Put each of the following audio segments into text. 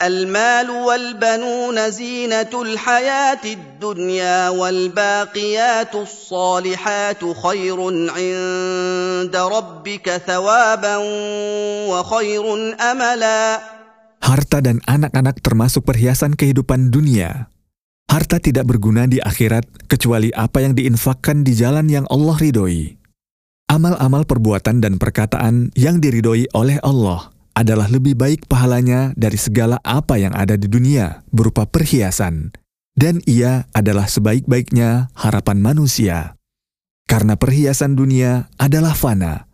المال والبنون زينة الحياة الدنيا والباقيات الصالحات خير عند ربك ثوابا وخير أملا Harta dan anak-anak termasuk perhiasan kehidupan dunia. Harta tidak berguna di akhirat kecuali apa yang diinfakkan di jalan yang Allah ridhoi. Amal-amal perbuatan dan perkataan yang diridhoi oleh Allah adalah lebih baik pahalanya dari segala apa yang ada di dunia berupa perhiasan. Dan ia adalah sebaik-baiknya harapan manusia. Karena perhiasan dunia adalah fana,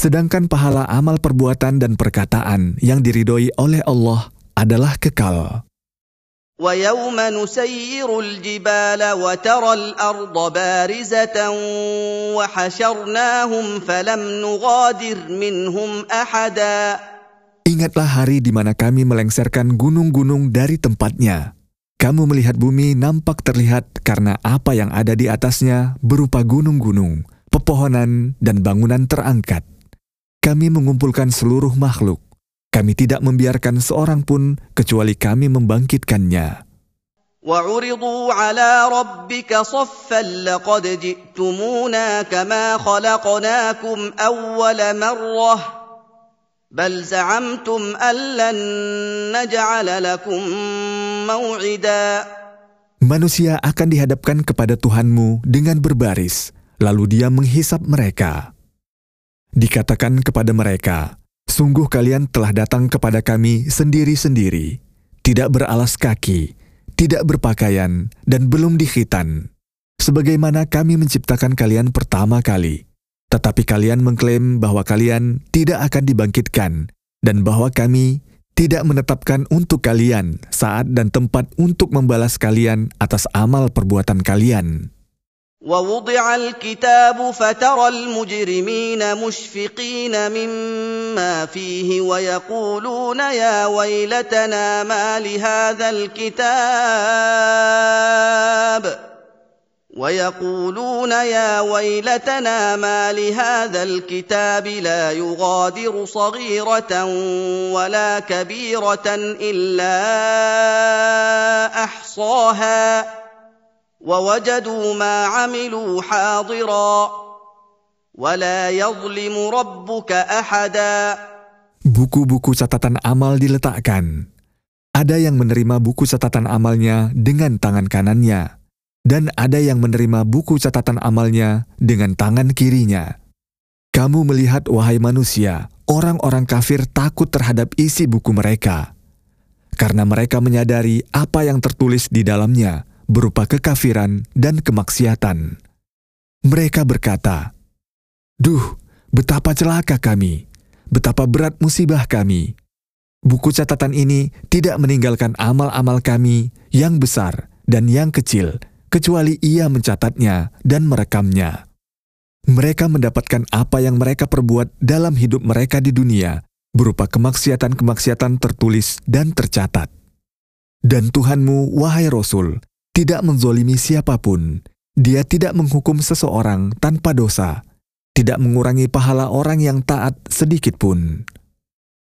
Sedangkan pahala amal perbuatan dan perkataan yang diridhoi oleh Allah adalah kekal. ويوم نسير الجبال وترى الارض بارزه وحشرناهم فلم نغادر منهم احدا Ingatlah hari di mana kami melengserkan gunung-gunung dari tempatnya. Kamu melihat bumi nampak terlihat karena apa yang ada di atasnya berupa gunung-gunung, pepohonan, dan bangunan terangkat. Kami mengumpulkan seluruh makhluk. Kami tidak membiarkan seorang pun kecuali kami membangkitkannya. وعرضوا على ربك صفا لقد جئتمونا كما خلقناكم اول مره بل زعمتم ان لن نجعل لكم موعدا Manusia akan dihadapkan kepada Tuhanmu dengan berbaris, lalu dia menghisap mereka. Dikatakan kepada mereka, Sungguh kalian telah datang kepada kami sendiri-sendiri, tidak beralas kaki, tidak berpakaian, dan belum dikhitan. Sebagaimana kami menciptakan kalian pertama kali, tetapi kalian mengklaim bahwa kalian tidak akan dibangkitkan, dan bahwa kami tidak menetapkan untuk kalian saat dan tempat untuk membalas kalian atas amal perbuatan kalian. ووضع الكتاب فترى المجرمين مشفقين مما فيه ويقولون يا ويلتنا ما لهذا الكتاب ويقولون يا ويلتنا ما لهذا الكتاب لا يغادر صغيرة ولا كبيرة إلا أحصاها ووجدوا ما عملوا حاضرا ولا يظلم ربك أحدا Buku-buku catatan amal diletakkan. Ada yang menerima buku catatan amalnya dengan tangan kanannya, dan ada yang menerima buku catatan amalnya dengan tangan kirinya. Kamu melihat, wahai manusia, orang-orang kafir takut terhadap isi buku mereka, karena mereka menyadari apa yang tertulis di dalamnya berupa kekafiran dan kemaksiatan. Mereka berkata, Duh, betapa celaka kami, betapa berat musibah kami. Buku catatan ini tidak meninggalkan amal-amal kami yang besar dan yang kecil, kecuali ia mencatatnya dan merekamnya. Mereka mendapatkan apa yang mereka perbuat dalam hidup mereka di dunia, berupa kemaksiatan-kemaksiatan tertulis dan tercatat. Dan Tuhanmu, wahai Rasul, tidak menzolimi siapa pun. Dia tidak menghukum seseorang tanpa dosa, tidak mengurangi pahala orang yang taat sedikit pun.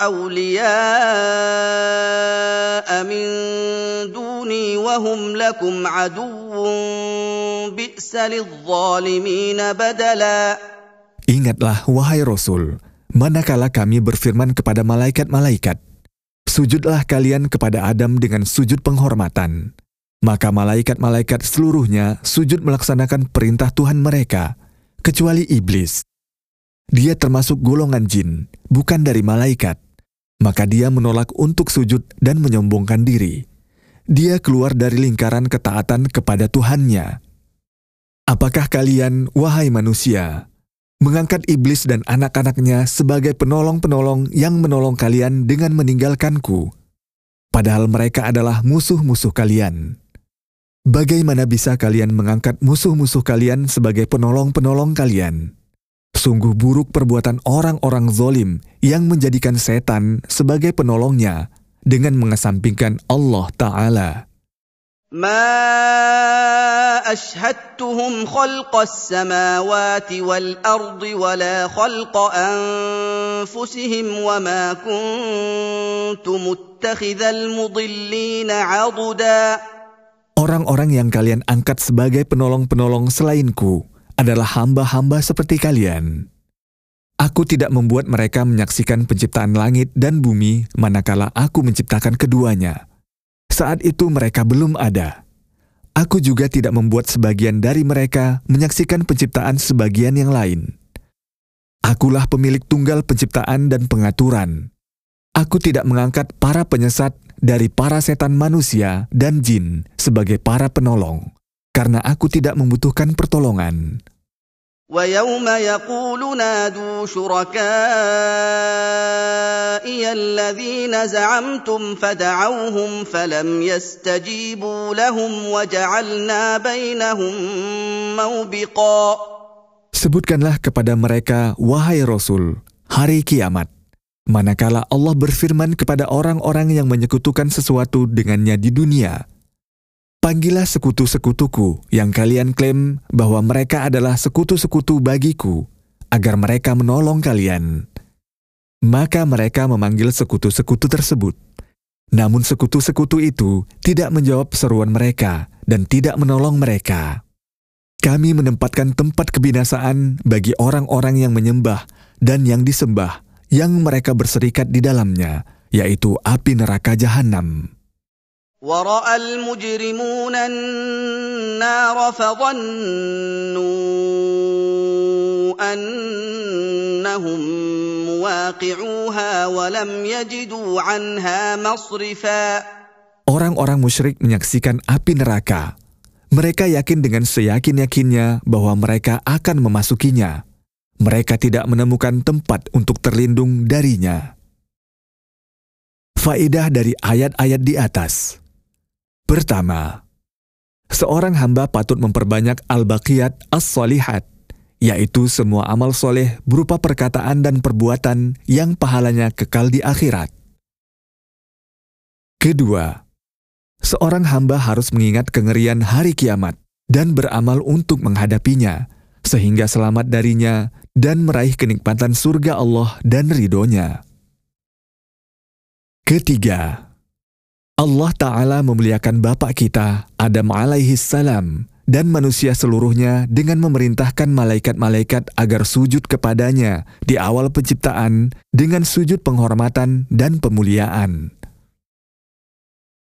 أولياء من دوني وهم لكم عدو بئس للظالمين بدلا Ingatlah, wahai Rasul, manakala kami berfirman kepada malaikat-malaikat, Sujudlah kalian kepada Adam dengan sujud penghormatan. Maka malaikat-malaikat seluruhnya sujud melaksanakan perintah Tuhan mereka, kecuali iblis. Dia termasuk golongan jin, bukan dari malaikat. Maka dia menolak untuk sujud dan menyombongkan diri. Dia keluar dari lingkaran ketaatan kepada Tuhannya. Apakah kalian, wahai manusia, mengangkat iblis dan anak-anaknya sebagai penolong-penolong yang menolong kalian dengan meninggalkanku? Padahal mereka adalah musuh-musuh kalian. Bagaimana bisa kalian mengangkat musuh-musuh kalian sebagai penolong-penolong kalian? Sungguh buruk perbuatan orang-orang zolim yang menjadikan setan sebagai penolongnya dengan mengesampingkan Allah Ta'ala. ما اشهدتهم خلق السماوات والارض ولا خلق انفسهم وما كنت متخذ المضلين عضدا Orang-orang yang kalian angkat sebagai penolong-penolong selainku adalah hamba-hamba seperti kalian. Aku tidak membuat mereka menyaksikan penciptaan langit dan bumi manakala aku menciptakan keduanya. Saat itu mereka belum ada. Aku juga tidak membuat sebagian dari mereka menyaksikan penciptaan sebagian yang lain. Akulah pemilik tunggal penciptaan dan pengaturan. Aku tidak mengangkat para penyesat dari para setan manusia dan jin sebagai para penolong karena aku tidak membutuhkan pertolongan. ويوم يقول نادوا شركائي الذين زعمتم فدعوهم فلم يستجيبوا لهم وجعلنا بينهم موبقا Sebutkanlah kepada mereka, wahai Rasul, hari kiamat. Manakala Allah berfirman kepada orang-orang yang menyekutukan sesuatu dengannya di dunia, Panggillah sekutu-sekutuku yang kalian klaim bahwa mereka adalah sekutu-sekutu bagiku, agar mereka menolong kalian. Maka mereka memanggil sekutu-sekutu tersebut. Namun sekutu-sekutu itu tidak menjawab seruan mereka dan tidak menolong mereka. Kami menempatkan tempat kebinasaan bagi orang-orang yang menyembah dan yang disembah, yang mereka berserikat di dalamnya, yaitu api neraka jahanam. وراى المجرمون النار فظنوا انهم مواقعوها ولم يجدوا عنها مصرفا Orang-orang musyrik menyaksikan api neraka. Mereka yakin dengan seyakin-yakinnya bahwa mereka akan memasukinya. Mereka tidak menemukan tempat untuk terlindung darinya. Faidah dari ayat-ayat di atas. Pertama, seorang hamba patut memperbanyak al-baqiyat as-solihat, yaitu semua amal soleh berupa perkataan dan perbuatan yang pahalanya kekal di akhirat. Kedua, seorang hamba harus mengingat kengerian hari kiamat dan beramal untuk menghadapinya, sehingga selamat darinya dan meraih kenikmatan surga Allah dan ridhonya. Ketiga, Allah Ta'ala memuliakan Bapak kita, Adam alaihi salam, dan manusia seluruhnya dengan memerintahkan malaikat-malaikat agar sujud kepadanya di awal penciptaan dengan sujud penghormatan dan pemuliaan.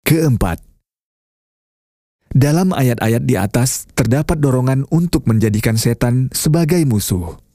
Keempat, dalam ayat-ayat di atas terdapat dorongan untuk menjadikan setan sebagai musuh.